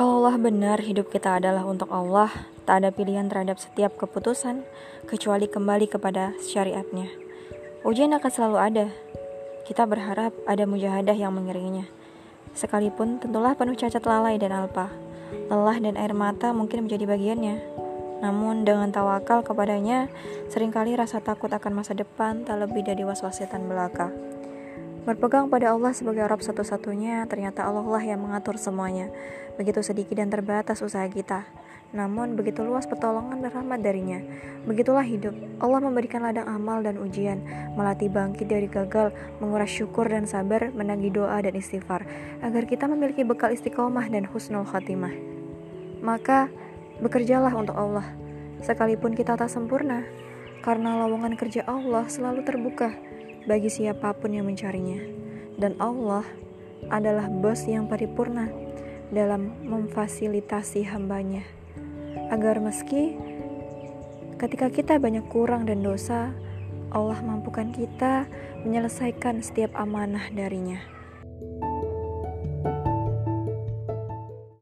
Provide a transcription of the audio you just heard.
Kalaulah benar hidup kita adalah untuk Allah, tak ada pilihan terhadap setiap keputusan, kecuali kembali kepada syariatnya. Ujian akan selalu ada. Kita berharap ada mujahadah yang mengiringinya. Sekalipun tentulah penuh cacat lalai dan alpa. Lelah dan air mata mungkin menjadi bagiannya. Namun dengan tawakal kepadanya, sering kali rasa takut akan masa depan tak lebih dari was-was setan belaka. Berpegang pada Allah sebagai Rob satu-satunya, ternyata Allah lah yang mengatur semuanya. Begitu sedikit dan terbatas usaha kita. Namun begitu luas pertolongan dan rahmat darinya. Begitulah hidup. Allah memberikan ladang amal dan ujian, melatih bangkit dari gagal, menguras syukur dan sabar, menagih doa dan istighfar, agar kita memiliki bekal istiqomah dan husnul khatimah. Maka, bekerjalah untuk Allah, sekalipun kita tak sempurna, karena lowongan kerja Allah selalu terbuka bagi siapa pun yang mencarinya. Dan Allah adalah bos yang paripurna dalam memfasilitasi hambanya. Agar meski ketika kita banyak kurang dan dosa, Allah mampukan kita menyelesaikan setiap amanah darinya.